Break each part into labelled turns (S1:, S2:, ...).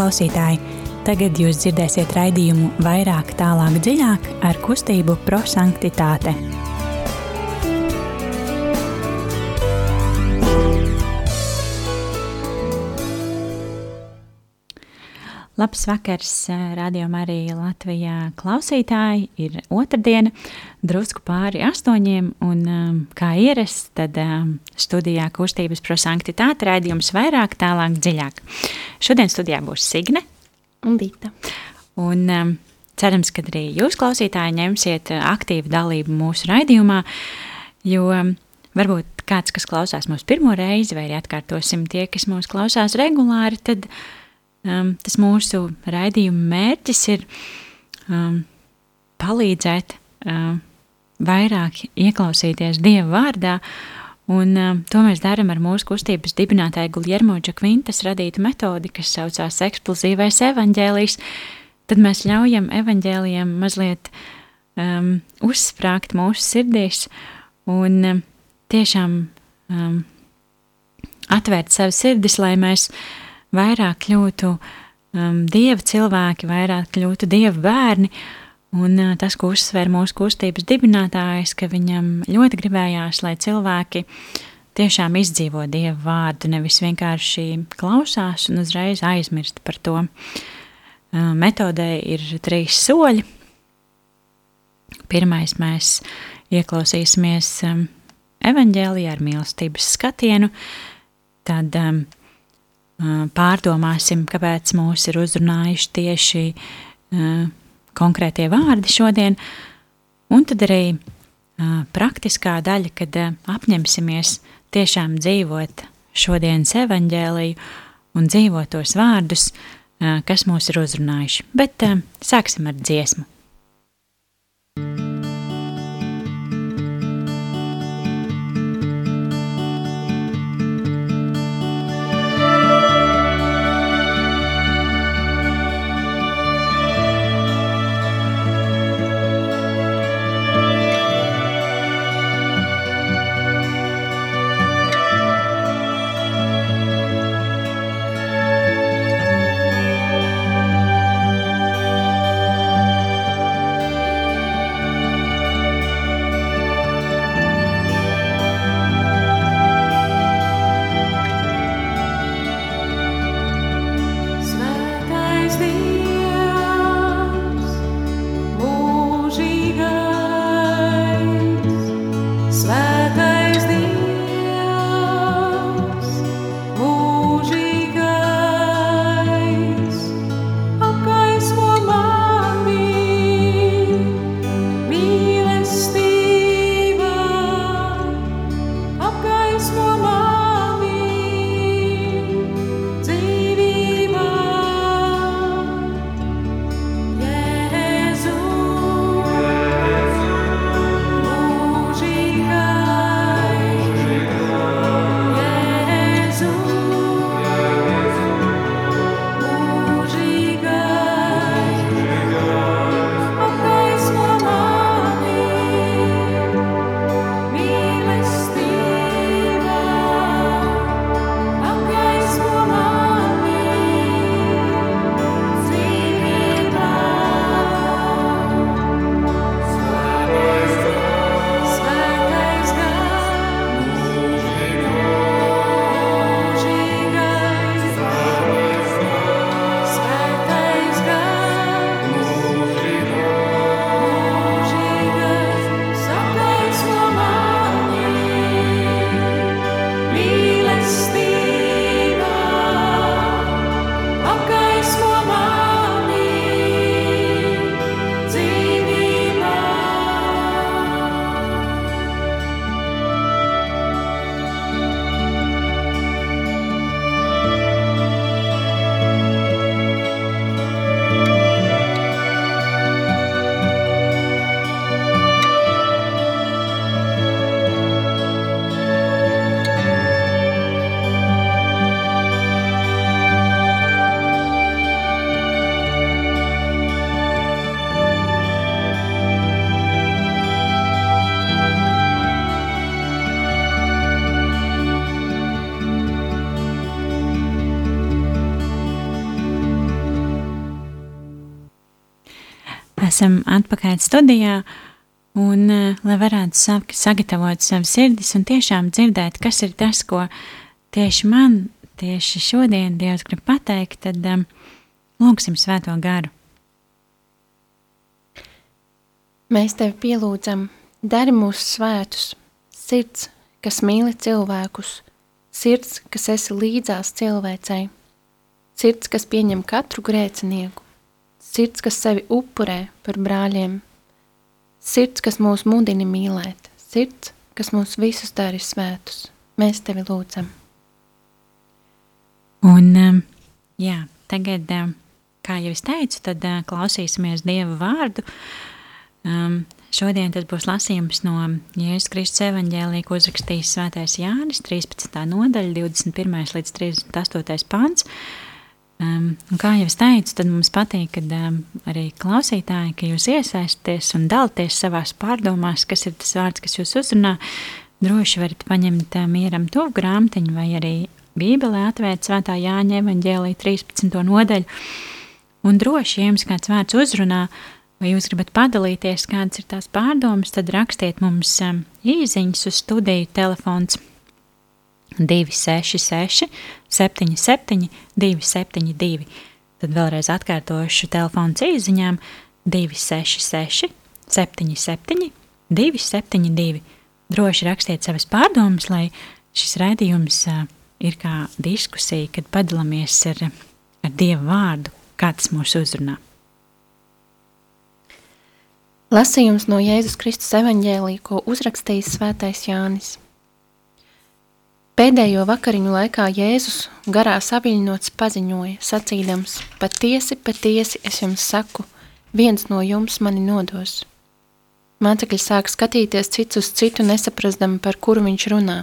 S1: Klausītāji, tagad jūs dzirdēsiet raidījumu vairāk, tālāk, dziļāk ar kustību prosanktitāte. Labs vakars, rādījumā arī Latvijā klausītāji. Ir otrdiena, drusku pāri astoņiem, un kā ierasts, tad studijā kustības prosanktitāte raidījums vairāk, tālāk, dziļāk. Šodien studijā būs Signe
S2: un Dita.
S1: Un cerams, ka arī jūs klausītāji ņemsiet aktīvu dalību mūsu raidījumā, jo varbūt kāds, kas klausās mūsu pirmo reizi, vai arī atkārtosim tie, kas mūs klausās regulāri, tad um, tas mūsu raidījuma mērķis ir um, palīdzēt um, vairāk ieklausīties Dieva vārdā, un um, to mēs darām ar mūsu kustības dibinātāju Guljermo Džakvintas radītu metodi, kas saucās eksplozīvais evaņģēlijs, tad mēs ļaujam evaņģēlijam mazliet um, uzsprāgt mūsu sirdīs un um, tiešām um, atvērt savu sirdis, lai mēs uh, vairāk kļūtu um, dieva cilvēki, vairāk kļūtu dieva bērni. Un uh, tas, ko uzsver mūsu kustības dibinātājs, ka viņam ļoti gribējās, lai cilvēki tiešām izdzīvo dievu vārdu, nevis vienkārši klausās un uzreiz aizmirst par to. Uh, metodē ir trīs soļi. Pirmais mēs ieklausīsimies um, evaņģēlijā ar mīlestības skatienu, tad um, pārdomāsim, kāpēc mūs ir uzrunājuši tieši konkrētie vārdi šodien, un tad arī praktiskā daļa, kad apņemsimies tiešām dzīvot šodienas evaņģēliju un dzīvot tos vārdus, kas mūs ir uzrunājuši. Bet sāksim ar dziesmu. Esam atpakaļ studijā, un uh, lai varētu sāk, sagatavot savas sirdis un tiešām dzirdēt, kas ir tas, ko tieši man, tieši šodien Dievs grib pateikt, tad um, lūgsim svēto garu.
S2: Mēs tevi pielūdzam, dari mūsu svētus, sirds, kas mīli cilvēkus, sirds, kas esi līdzās cilvēcei, sirds, kas pieņem katru grēcinieku, sirds, kas sevi upurē par brāļiem, sirds, kas mūs mudina mīlēt, sirds, kas mūs visus dara svētus. Mēs tevi lūdzam.
S1: Un, um, jā, tagad, um, kā jau es teicu, tad uh, klausīsimies Dieva vārdu. Um, šodien tas būs lasījums no Jēzus Kristus evaņģēlī, ko uzrakstījis Svētais Jānis, 13. nodaļa, 21. līdz 38. pants. Um, kā jau es teicu, tad mums patīk, kad um, arī klausītāji, ka jūs iesaistāties un dalāties savās pārdomās, kas ir tas vārds, kas jūs uzrunā. Droši varat paņemt uh, mieram tuvu grāmatiņu vai arī Bībelē atvērt svētā Jāņa evaņģēlī 13. nodaļu. Un droši, ja jums kāds vārds uzrunā, vai jūs gribat padalīties, kādas ir tās pārdomas, tad rakstiet mums um, īsiņas uz studiju telefons 266, 77, 272. Tad vēlreiz atkārtošu telefonu īsiņām 266, 77, 272. Droši rakstiet savas pārdomas, lai šis raidījums ir kā diskusija, kad padalāmies ar, ar Dieva vārdu, kāds mūs uzrunā.
S2: Lasījums no Jēzus Kristus evaņģēlī, ko uzrakstījis Svētais Jānis. Pēdējo vakariņu laikā Jēzus garā saviļņots paziņoja, sacīdams: Patiesi, patiesi es jums saku, viens no jums mani nodos. Mācekļi sāk skatīties cits uz citu, nesaprastami, par kuru viņš runā.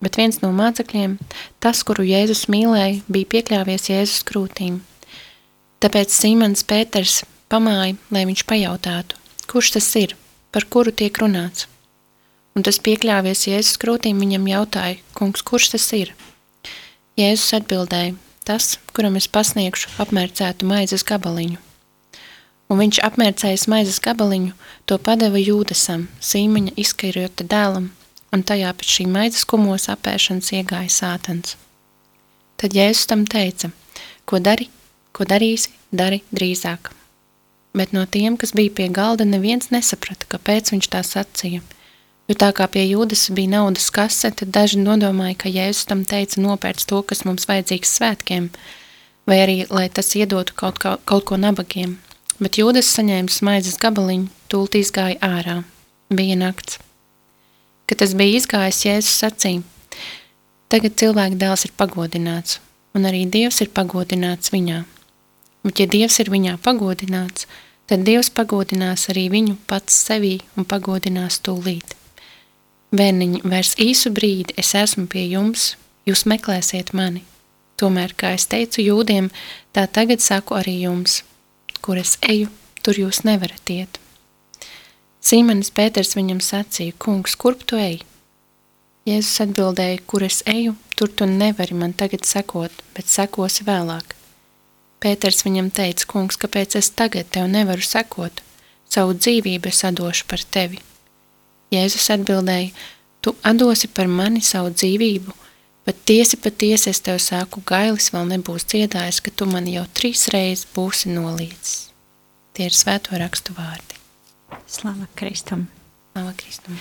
S2: Bet viens no mācekļiem, tas, kuru Jēzus mīlēja, bija piekļāvies Jēzus krūtīm. Tāpēc Simons Pēters pamāja, lai viņš pajautātu, kurš tas ir, par kuru tiek runāts un tas piekļāvies Jēzus krūtīm viņam jautāja, kungs, kurš tas ir? Jēzus atbildēja, tas, kuram es pasniegšu apmērcētu maizes gabaliņu. Un viņš apmērcējis maizes gabaliņu, to padeva Jūdasam, Sīmeņa izskairota dēlam, un tajā pēc šī maizes kumos apēšanas iegāja sātans. Tad Jēzus tam teica, ko dari, ko darīsi, dari drīzāk. Bet no tiem, kas bija pie galda, neviens nesaprata, kāpēc viņš tā sacīja – Jo tā kā pie jūdas bija naudas kase, tad daži nodomāja, ka Jēzus tam teica nopērts to, kas mums vajadzīgs svētkiem, vai arī, lai tas iedotu kaut, kā, kaut ko nabagiem. Bet jūdas saņēma maizes gabaliņu, tūlīt izgāja ārā. Bija nakts. Kad tas bija izgājis, Jēzus sacīja, tagad cilvēka dēls ir pagodināts, un arī Dievs ir pagodināts viņā. Bet ja Dievs ir viņā pagodināts, tad Dievs pagodinās arī viņu pats sevī un pagodinās tūlīt. Bērniņi, vairs īsu brīdi es esmu pie jums, jūs meklēsiet mani. Tomēr, kā es teicu jūdiem, tā tagad saku arī jums, kur es eju, tur jūs nevarat iet. Sīmanis Pēters viņam sacīja, kungs, kurp tu ej? Jēzus atbildēja, kur es eju, tur tu nevari man tagad sekot, bet sekosi vēlāk. Pēters viņam teica, kungs, kāpēc es tagad tev nevaru sekot? Savu dzīvību es atdošu par tevi. Jēzus atbildēja, tu atdosi par mani savu dzīvību, bet tiesi patiesi es tev sāku gailis vēl nebūs dziedājis, ka tu mani jau trīs reizes būsi nolīdzis. Tie ir svēto rakstu vārdi.
S1: Slava Kristum.
S2: Slava Kristum.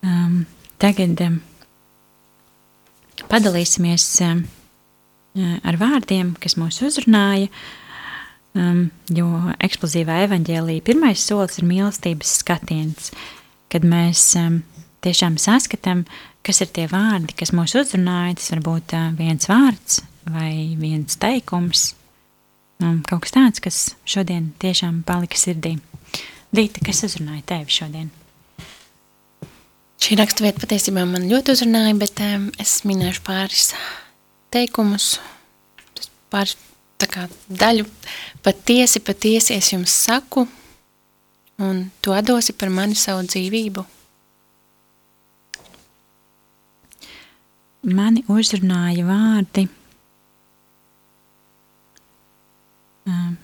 S1: Um, tagad um, padalīsimies um, ar vārdiem, kas mūs uzrunāja, um, jo eksplozīvā evaņģēlī pirmais solis ir mīlestības skatiens. Uh, kad mēs tiešām saskatām, kas ir tie vārdi, kas mūs uzrunāja. Tas var būt uh, viens vārds vai viens teikums, um, kaut kas tāds, kas šodien tiešām palika sirdī. Dīta, kas uzrunāja tevi šodien?
S2: Šī raksturvieta patiesībā man ļoti uzrunāja, bet um, es minēšu pāris teikumus, pāris kā, daļu. Patiesi, patiesi es jums saku, un tu atdosi par mani savu dzīvību?
S1: Mani uzrunāja vārdi.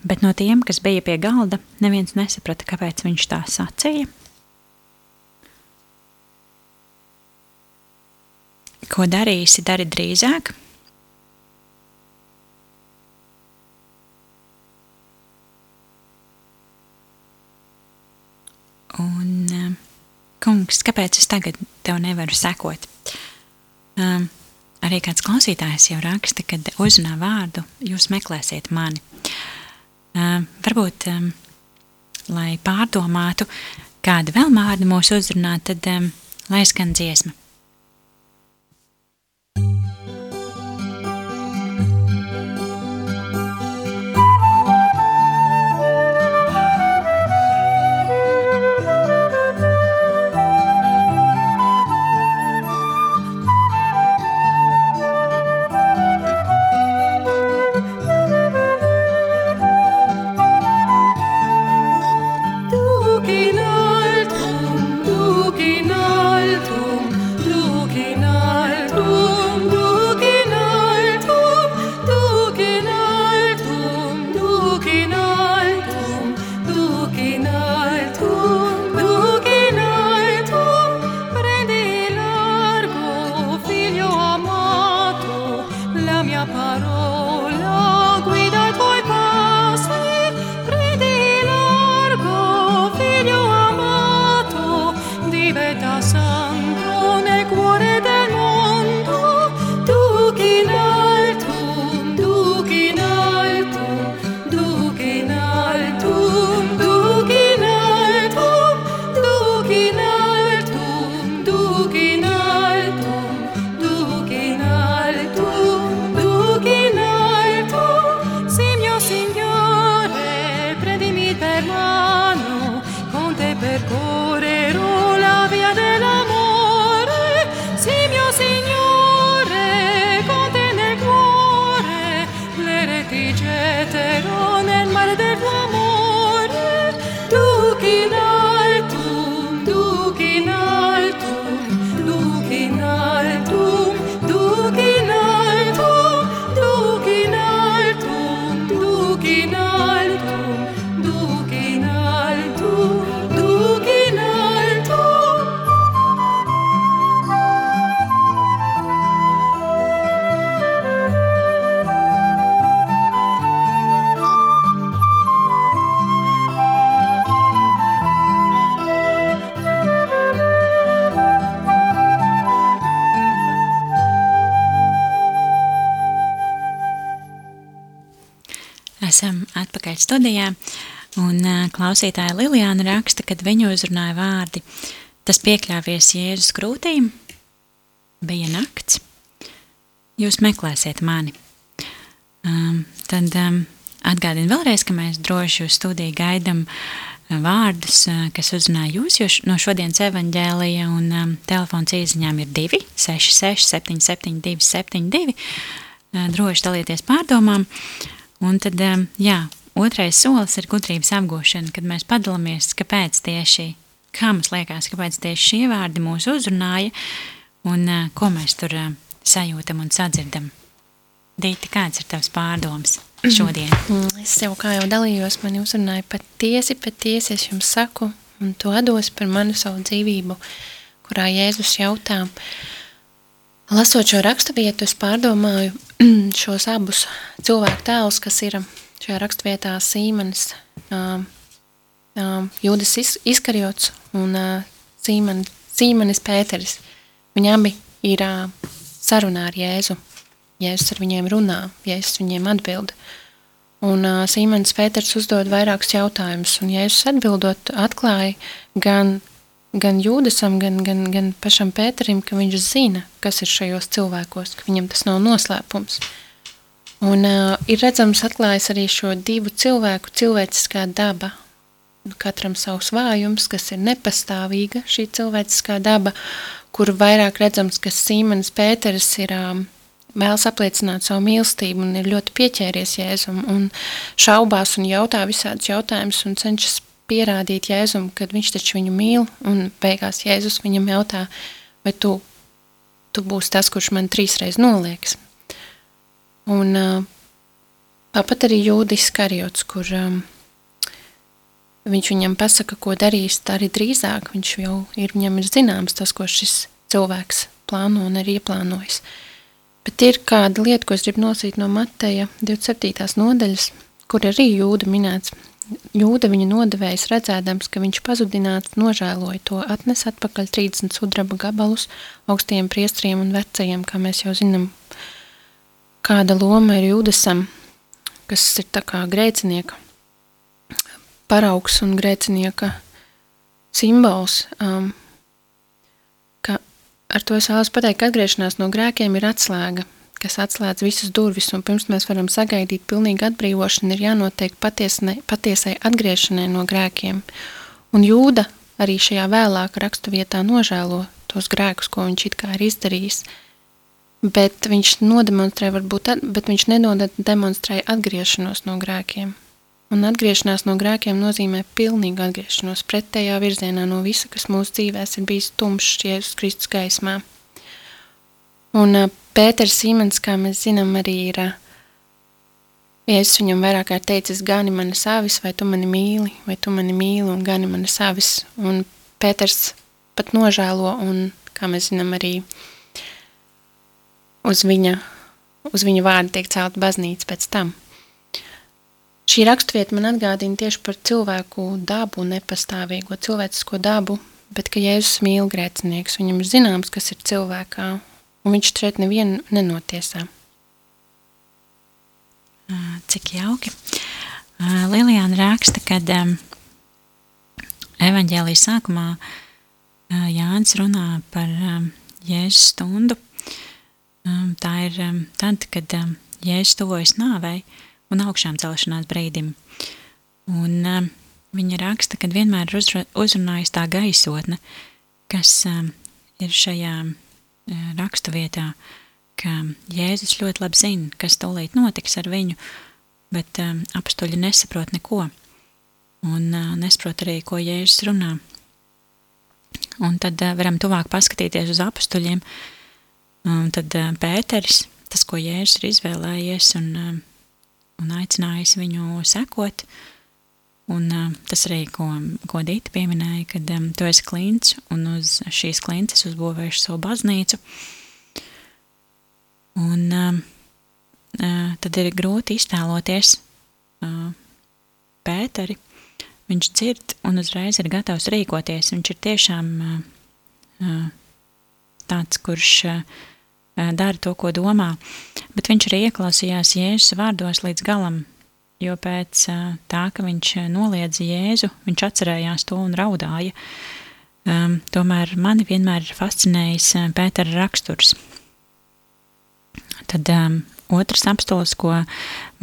S3: bet no tiem, kas bija pie galda, neviens nesaprata, kāpēc viņš tā sacīja. Ko darīsi, dari drīzāk. Un, uh, kungs, kāpēc es tagad tev nevaru sekot? Um, arī kāds klausītājs jau raksta, kad uzrunā vārdu, jūs meklēsiet mani. Um, varbūt, um, lai pārdomātu, kāda vēl vārda mūs uzrunā, tad um, lai skan dziesma. Studijā, un klausītāja Lilijāna raksta, kad viņu uzrunāja vārdi, tas piekļāvies Jēzus krūtīm, bija nakts, jūs meklēsiet mani. Um, tad um, atgādinu vēlreiz, ka mēs droši uz studiju gaidam vārdus, kas uzrunā jūs, jo no šodienas evaņģēlija un um, telefons īziņām ir 2 66 772 72. Droši dalieties pārdomām. Un tad, jā, otrais solis ir gudrības apgūšana, kad mēs padalāmies, kāpēc tieši, kā mums liekas, kāpēc tieši šie vārdi mūs uzrunāja un ko mēs tur sajūtam un sadzirdam. Dīti, kāds ir tavs pārdoms šodien?
S2: Mm, es jau kā jau dalījos, mani uzrunāja patiesi, patiesi es jums saku, un to dos par manu savu dzīvību, kurā Jēzus jautā, uh, Lasot šo raksturvietu, es pārdomāju šos abus cilvēku tēlus, kas ir šajā raksturvietā Sīmanis, uh, uh, Jūdas Iskarjots un uh, Sīman, Sīmanis Pēteris. Viņi abi ir uh, sarunā ar Jēzu. Jēzus ar viņiem runā, Jēzus viņiem atbild. Un uh, Sīmanis Pēters uzdod vairākus jautājumus, un Jēzus atbildot atklāja gan gan Jūdasam, gan, gan, gan pašam Pēterim, ka viņš zina, kas ir šajos cilvēkos, ka viņam tas nav noslēpums. Un uh, ir redzams atklājas arī šo divu cilvēku cilvēciskā daba. Katram savs vājums, kas ir nepastāvīga šī cilvēciskā daba, kur vairāk redzams, ka Sīmanis Pēteris ir um, vēlas apliecināt savu mīlestību un ir ļoti pieķēries Jēzum un šaubās un jautā visādus jautājumus un cenšas pierādīt Jēzum, kad viņš taču viņu mīl, un beigās Jēzus viņam jautā, vai tu, tu būsi tas, kurš man trīsreiz nolieks. Un, Tāpat arī Jūdis Karjots, kur viņš viņam pasaka, ko darīs, tā arī drīzāk viņš jau ir, viņam ir zināms tas, ko šis cilvēks plāno un ir ieplānojis. Bet ir kāda lieta, ko es gribu nosīt no Mateja 27. nodaļas, kur arī Jūda minēts. Jūda viņa nodevējs redzēdams, ka viņš pazudināts, nožēloja to, atnes atpakaļ 30 sudraba gabalus augstiem priestriem un vecajiem, kā mēs jau zinām, kāda loma ir Jūdasam, kas ir tā kā grēcinieka paraugs un grēcinieka simbols. Um, ar to es vēlos pateikt, ka atgriešanās no grēkiem ir atslēga – kas atslēdz visas durvis, un pirms mēs varam sagaidīt pilnīgu atbrīvošanu, ir jānotiek patiesne, patiesai atgriešanai no grēkiem. Un jūda arī šajā vēlāk rakstu vietā nožēlo tos grēkus, ko viņš it kā ir izdarījis, bet viņš nodemonstrē varbūt, bet viņš nedemonstrē atgriešanos no grēkiem. Un atgriešanās no grēkiem nozīmē pilnīgu atgriešanos pretējā virzienā no visa, kas mūsu dzīvēs ir bijis tumšs Jēzus Kristus gaismā. Un Pēters Simons, kā mēs zinām, arī ir, ja es viņam vairāk kā teicis, gani mani savis, vai tu mani mīli, vai tu mani mīli un gani mani savis. Un Pēters pat nožēlo un, kā mēs zinām, arī uz viņa, uz viņa vārdu tiek celt baznīca pēc tam. Šī rakstvieta man atgādina tieši par cilvēku dabu, nepastāvīgo cilvēcisko dabu, bet ka Jēzus mīl grēcinieks, viņam ir zināms, kas ir cilvēkā, un viņš šeit nevienu nenotiesā.
S1: Cik jauki. Lilijāna raksta, kad um, evaņģēlijas sākumā uh, Jānis runā par um, Jēzus stundu. Tā ir tad, kad Jēzus tuvojas nāvei un augšām celšanās brīdim. Un viņa raksta, ka vienmēr ir uzrunājusi tā gaisotne, kas ir šajā rakstu vietā, ka Jēzus ļoti labi zina, kas tūlīt notiks ar viņu, bet um, apstuļi nesaprot neko un uh, nesaprot arī, ko Jēzus runā. Un tad uh, varam tuvāk paskatīties uz apstuļiem, un tad uh, Pēteris, tas, ko Jēzus ir izvēlējies un, uh, un aicinājis viņu sekot, Un uh, tas arī, ko, ko Dita pieminēja, kad um, tu esi klints un uz šīs klintes uzbūvējuši savu baznīcu. Un uh, tad ir grūti iztēloties Pēteri. Viņš dzird un uzreiz ir gatavs rīkoties. Viņš ir tiešām tāds, kurš uh, dara to, ko domā, bet viņš arī ieklausījās Jēzus vārdos līdz galam jo pēc tā, ka viņš noliedza Jēzu, viņš atcerējās to un raudāja. Um, tomēr mani vienmēr ir fascinējis Pētera raksturs. Tad um, otrs apstols, ko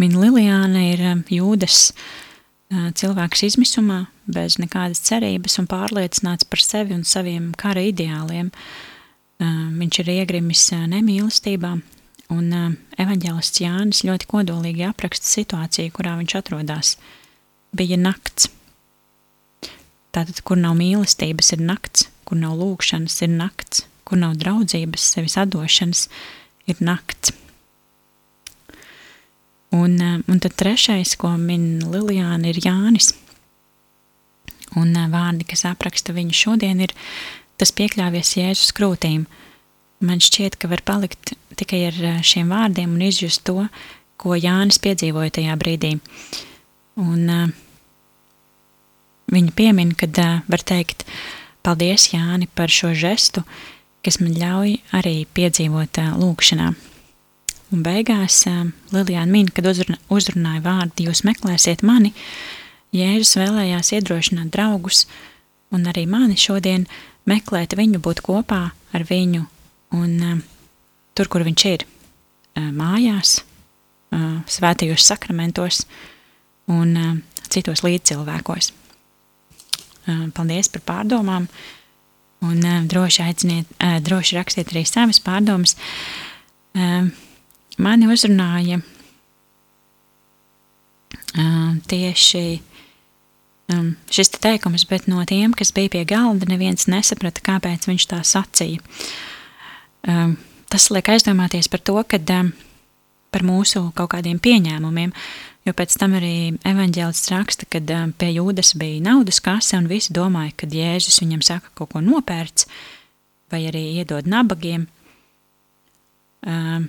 S1: min Lilijāna, ir um, jūdas uh, cilvēks izmisumā, bez nekādas cerības un pārliecināts par sevi un saviem kara ideāliem. Um, viņš ir iegrimis nemīlestībā, Un evaņģēlists Jānis ļoti kodolīgi apraksta situāciju, kurā viņš atrodas. Bija nakts. Tātad, kur nav mīlestības, ir nakts, kur nav lūkšanas, ir nakts, kur nav draudzības, sevis atdošanas, ir nakts. Un, un tad trešais, ko min Lilijāna, ir Jānis. Un vārdi, kas apraksta viņu šodien, ir tas piekļāvies Jēzus krūtīm. Man šķiet, ka var palikt tikai ar eh, šiem vārdiem un izjust to, ko Jānis piedzīvoja tajā brīdī. Un uh, viņa piemin, kad uh, var teikt, paldies Jāni par šo žestu, kas man ļauj arī piedzīvot uh, lūkšanā. Un beigās uh, Lilijāna min, kad uzruna, uzrunāja vārdu, jūs meklēsiet mani, Jēzus vēlējās iedrošināt draugus un arī mani šodien meklēt viņu, būt kopā ar viņu un uh, tur, kur viņš ir, mājās, svētajos sakramentos un citos līdzcilvēkos. Paldies par pārdomām un droši aiciniet, droši rakstiet arī savas pārdomas. Mani uzrunāja tieši šis te teikums, bet no tiem, kas bija pie galda, neviens nesaprata, kāpēc viņš tā sacīja tas liek aizdomāties par to, ka um, par mūsu kaut kādiem pieņēmumiem, jo pēc tam arī evaņģēlis raksta, kad pie jūdas bija naudas kase un visi domāja, ka Jēzus viņam saka kaut ko nopērts vai arī iedod nabagiem. Uh,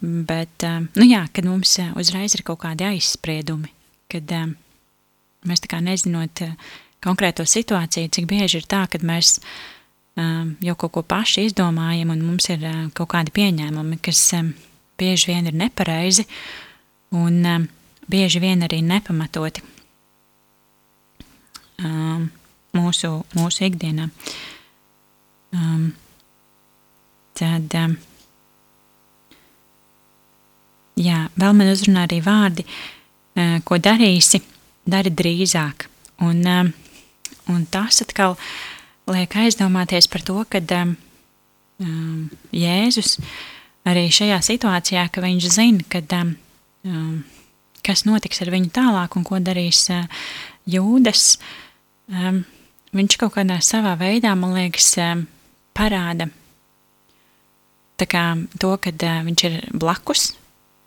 S1: bet, uh, nu jā, kad mums uzreiz ir kaut kādi aizspriedumi, kad uh, mēs tā kā nezinot konkrēto situāciju, cik bieži ir tā, kad mēs jau kaut ko paši izdomājam un mums ir kaut kādi pieņēmumi, kas bieži vien ir nepareizi un bieži vien arī nepamatoti mūsu, mūsu ikdienā. Tad, jā, vēl man uzrunā arī vārdi, ko darīsi, dari drīzāk. Un, un tas atkal liek aizdomāties par to, ka um, Jēzus arī šajā situācijā, ka viņš zina, kad, um, kas notiks ar viņu tālāk un ko darīs uh, Jūdas, um, viņš kaut kādā savā veidā, man liekas, um, parāda kā, to, ka uh, viņš ir blakus,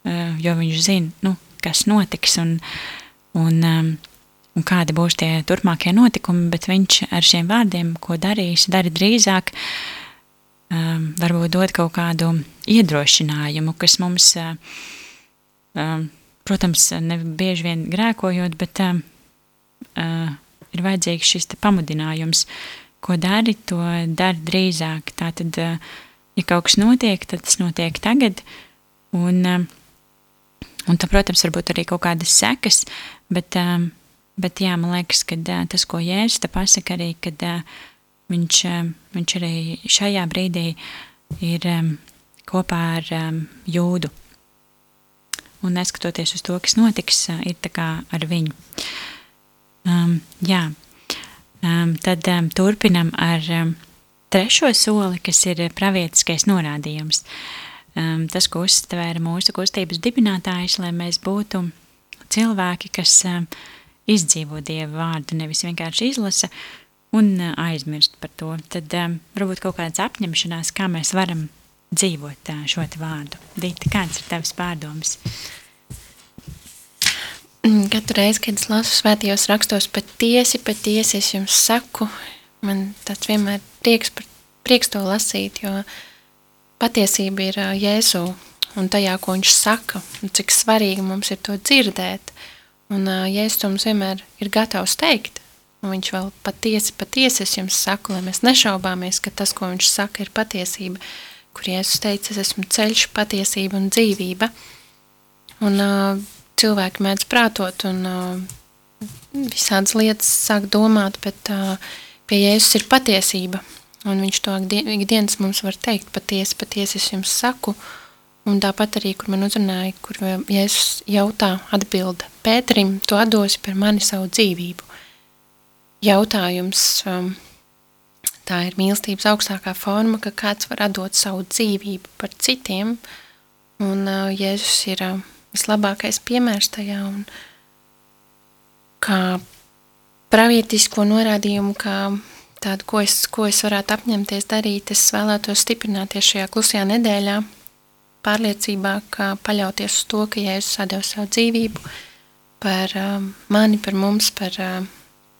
S1: uh, jo viņš zina, nu, kas notiks. Un, un, um, un kādi būs tie turpmākie notikumi, bet viņš ar šiem vārdiem, ko darīs, dara drīzāk, um, varbūt dod kaut kādu iedrošinājumu, kas mums, uh, um, protams, ne bieži vien grēkojot, bet uh, ir vajadzīgs šis pamudinājums, ko dari, to dari drīzāk. Tātad, uh, ja kaut kas notiek, tad tas notiek tagad, un Un tam, protams, var būt arī kaut kādas sekas, bet, um, bet jā, man liekas, ka uh, tas, ko Jēzus te pasaka arī, kad uh, viņš, uh, viņš arī šajā brīdī ir kopā ar jūdu. Un neskatoties uz to, kas notiks, uh, ir tā kā ar viņu. Um, jā, um, tad um, turpinam ar um, trešo soli, kas ir pravietiskais norādījums. Uh, um, tas, ko uztvēra mūsu kustības dibinātājs, lai mēs būtu cilvēki, kas um, izdzīvo Dieva vārdu, nevis vienkārši izlasa un uh, aizmirst par to. Tad um, varbūt kaut kādas apņemšanās, kā mēs varam dzīvot šo vārdu. Dīta, kāds ir tavs pārdoms?
S2: Katru reizi, kad es lasu svētajos rakstos, patiesi, patiesi es jums saku, man tāds vienmēr prieks, par, prieks to lasīt, jo patiesība ir Jēzu un tajā, ko viņš saka, un cik svarīgi mums ir to dzirdēt. Un Jēzus mums vienmēr ir gatavs teikt, un viņš vēl patiesi, patiesi es jums saku, lai mēs nešaubāmies, ka tas, ko viņš saka, ir patiesība, kur Jēzus teica, es esmu ceļš, patiesība un dzīvība. Un uh, cilvēki mēdz prātot un uh, visādas lietas sāk domāt, bet uh, pie Jēzus ir patiesība, Un viņš to ikdienas mums var teikt, patiesi, patiesi es jums saku. Un tāpat arī, kur man uzrunāja, kur Jēzus jautā, atbilda Pēterim, tu atdosi par mani savu dzīvību. Jautājums, um, tā ir mīlestības augstākā forma, ka kāds var atdot savu dzīvību par citiem, un uh, Jēzus ir uh, vislabākais piemērs tajā, un kā pravietisko norādījumu, kā tādu, ko es, ko es varētu apņemties darīt, es vēlētos stiprināties šajā klusajā nedēļā, pārliecībā, ka paļauties uz to, ka Jēzus sadeva savu dzīvību par uh, mani, par mums, par uh,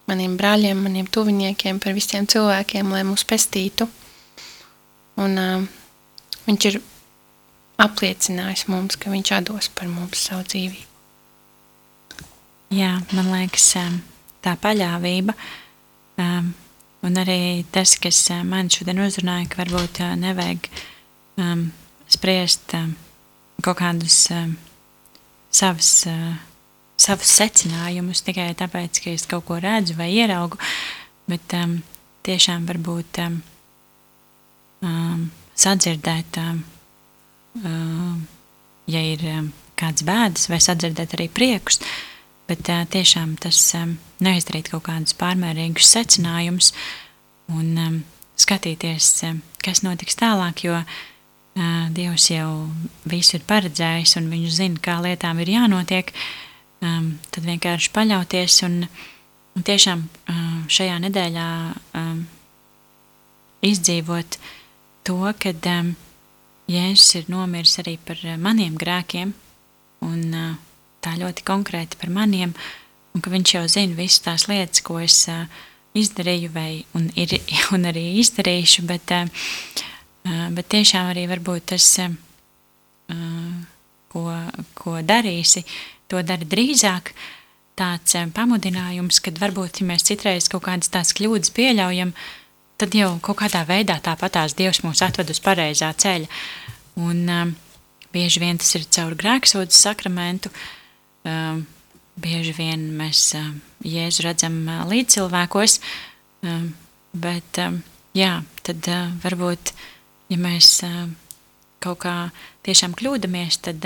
S2: maniem brāļiem, maniem tuviniekiem, par visiem cilvēkiem, lai mūs pestītu. Un uh, viņš ir apliecinājis mums, ka viņš atdos par mums savu dzīvību.
S1: Jā, man liekas, tā paļāvība um, Un arī tas, kas man šodien uzrunāja, ka varbūt nevajag um, spriest um, kaut kādus um, savus, uh, savus secinājumus tikai tāpēc, ka es kaut ko redzu vai ieraugu, bet tiešām varbūt sadzirdēt, ja ir kāds bēdas, vai sadzirdēt arī priekus, bet tiešām tas neizdarīt kaut kādus pārmērīgus secinājumus un skatīties, kas notiks tālāk, jo uh, Dievs jau visu ir paredzējis un viņš zina, kā lietām ir jānotiek, tad vienkārši paļauties un, un tiešām šajā nedēļā izdzīvot to, um, Jēzus ir nomiris arī par maniem grēkiem, un tā ļoti konkrēti par maniem, un ka viņš jau zina visas tās lietas, ko es izdarīju vai un, ir, un arī izdarīšu, bet, uh, bet tiešām arī varbūt tas, uh, ko, ko darīsi, to dari drīzāk, tāds pamudinājums, kad varbūt, ja mēs citreiz kaut kādas tās kļūdas pieļaujam, tad jau kaut kādā veidā tāpatās Dievs mūs atved uz pareizā ceļa. Un bieži vien tas ir caur grēksūdzes sakramentu, bieži vien mēs Jēzu redzam līdzcilvēkos, um, bet jā, tad varbūt, ja mēs kaut kā tiešām kļūdamies, tad,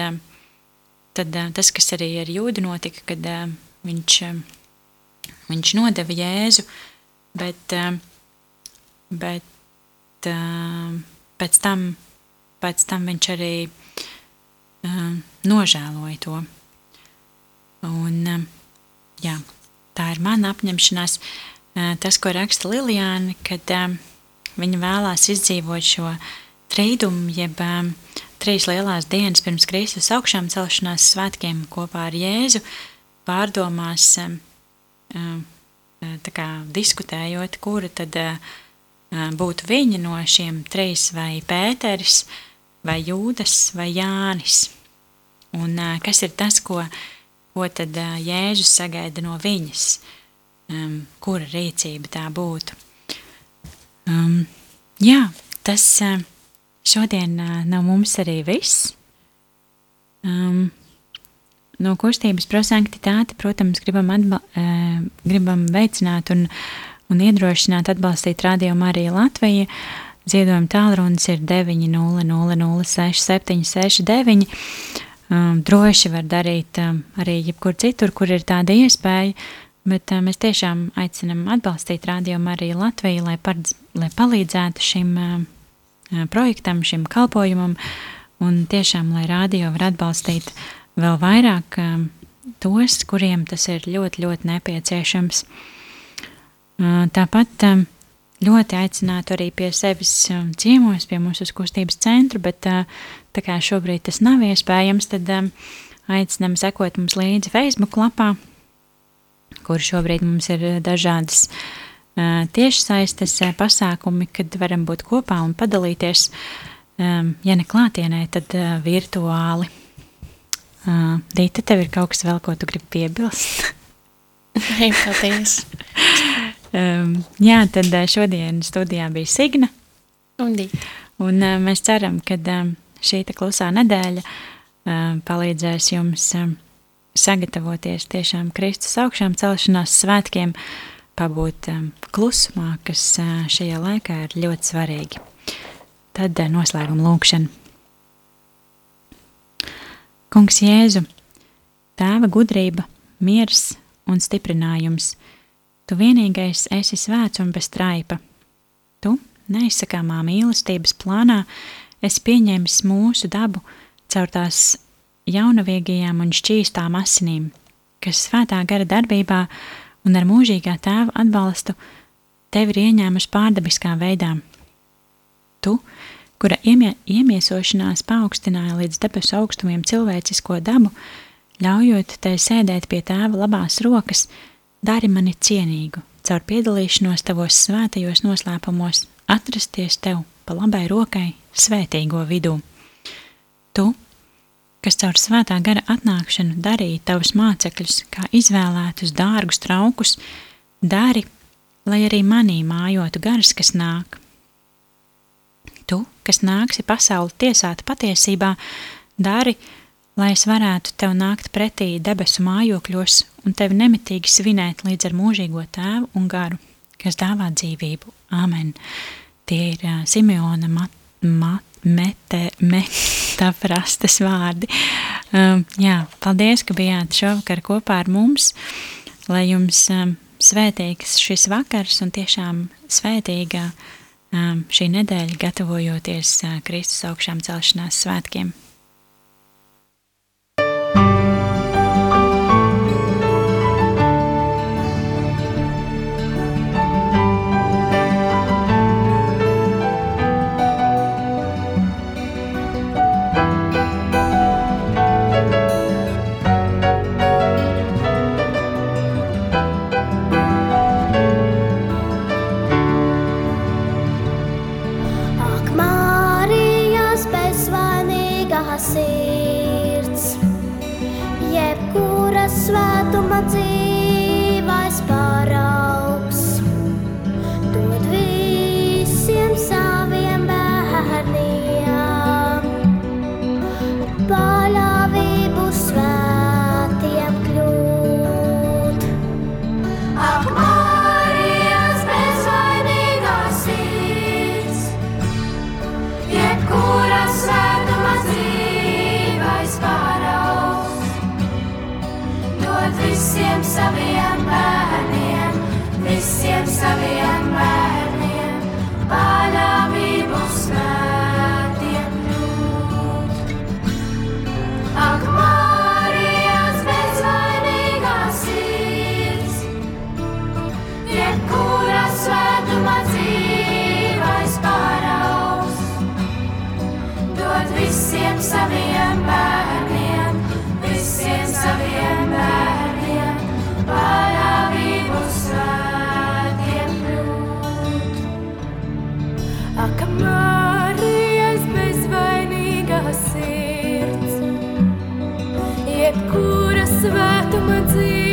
S1: tad tas, kas arī ar jūdu notika, kad viņš, viņš nodeva Jēzu, bet, bet pēc tam, pēc tam viņš arī nožēloja to. Un, jā, tā ir mana apņemšanās. Tas, ko raksta Lilijāna, kad viņa vēlās izdzīvot šo trīdumu, jeb uh, trīs lielās dienas pirms Kristus augšām celšanās svētkiem kopā ar Jēzu, pārdomās, uh, uh, tā kā diskutējot, kura tad uh, būtu viņa no šiem trīs, vai Pēteris, vai Jūdas, vai Jānis. Un kas ir tas, ko, ko tad Jēzus sagaida no viņas, um, kura rīcība tā būtu? Um, jā, tas šodien no mums arī viss. Um, no kustības prosanktitāte, protams, gribam, atba, uh, gribam veicināt un uh, un iedrošināt atbalstīt Radio Mariju Latviju. Ziedojuma tālrunis ir 900-6769. Um, droši var darīt um, arī jebkur citur, kur ir tāda iespēja, bet um, mēs tiešām aicinam atbalstīt Radio Mariju Latviju, lai, par, lai palīdzētu šim uh, projektam, šim kalpojumam, un tiešām, lai radio var atbalstīt vēl vairāk um, tos, kuriem tas ir ļoti, ļoti nepieciešams. Tāpat ļoti aicinātu arī pie sevis ciemos, pie mūsu kustības centra, bet tā kā šobrīd tas nav iespējams, tad aicinām sekot mums līdzi Facebook lapā, kur šobrīd mums ir dažādas tiešsaistes pasākumi, kad varam būt kopā un padalīties, ja ne klātienē, tad virtuāli. Dīta, tev ir kaut kas vēl, ko tu gribi piebilst?
S2: Nē, paldies.
S1: Jā, tad šodien studijā bija Signa.
S2: Un, Dī.
S1: un mēs ceram, ka šī klusā nedēļa palīdzēs jums um, sagatavoties tiešām Kristus augšām celšanās svētkiem, pabūt um, klusumā, kas uh, šajā laikā ir ļoti svarīgi. Tad uh, noslēguma lūkšana. Kungs Jēzu, Tēva gudrība, miers un stiprinājums – Tu vienīgais esi svēts un bez traipa. Tu, neizsakāmā mīlestības plānā, esi pieņēmis mūsu dabu caur tās jaunavīgajām un šķīstām asinīm, kas svētā gara darbībā un ar mūžīgā tēva atbalstu tevi ir ieņēmuši pārdabiskā veidā. Tu, kura iemie, iemiesošanās paaugstināja līdz debesu augstumiem cilvēcisko dabu, ļaujot tai sēdēt pie tēva labās rokas, dari mani cienīgu, caur piedalīšanos tavos svētajos noslēpumos, atrasties tev pa labai rokai svētīgo vidū. Tu, kas caur svētā gara atnākšanu darīja tavus mācekļus kā izvēlētus dārgus traukus, dari, lai arī manī mājotu gars, kas nāk. Tu, kas nāksi pasauli tiesāt patiesībā, dari, lai es varētu tev nākt pretī debesu mājokļos un tevi nemitīgi svinēt līdz ar mūžīgo tēvu un garu, kas dāvā dzīvību. Āmen. Tie ir Simeona mat, mat, mete, metaprastes vārdi. Um, jā, paldies, ka bijāt šovakar kopā ar mums, lai jums um, svētīgs šis vakars un tiešām svētīga um, šī nedēļa gatavojoties uh, Kristus augšām celšanās svētkiem.
S3: svētuma dzīve.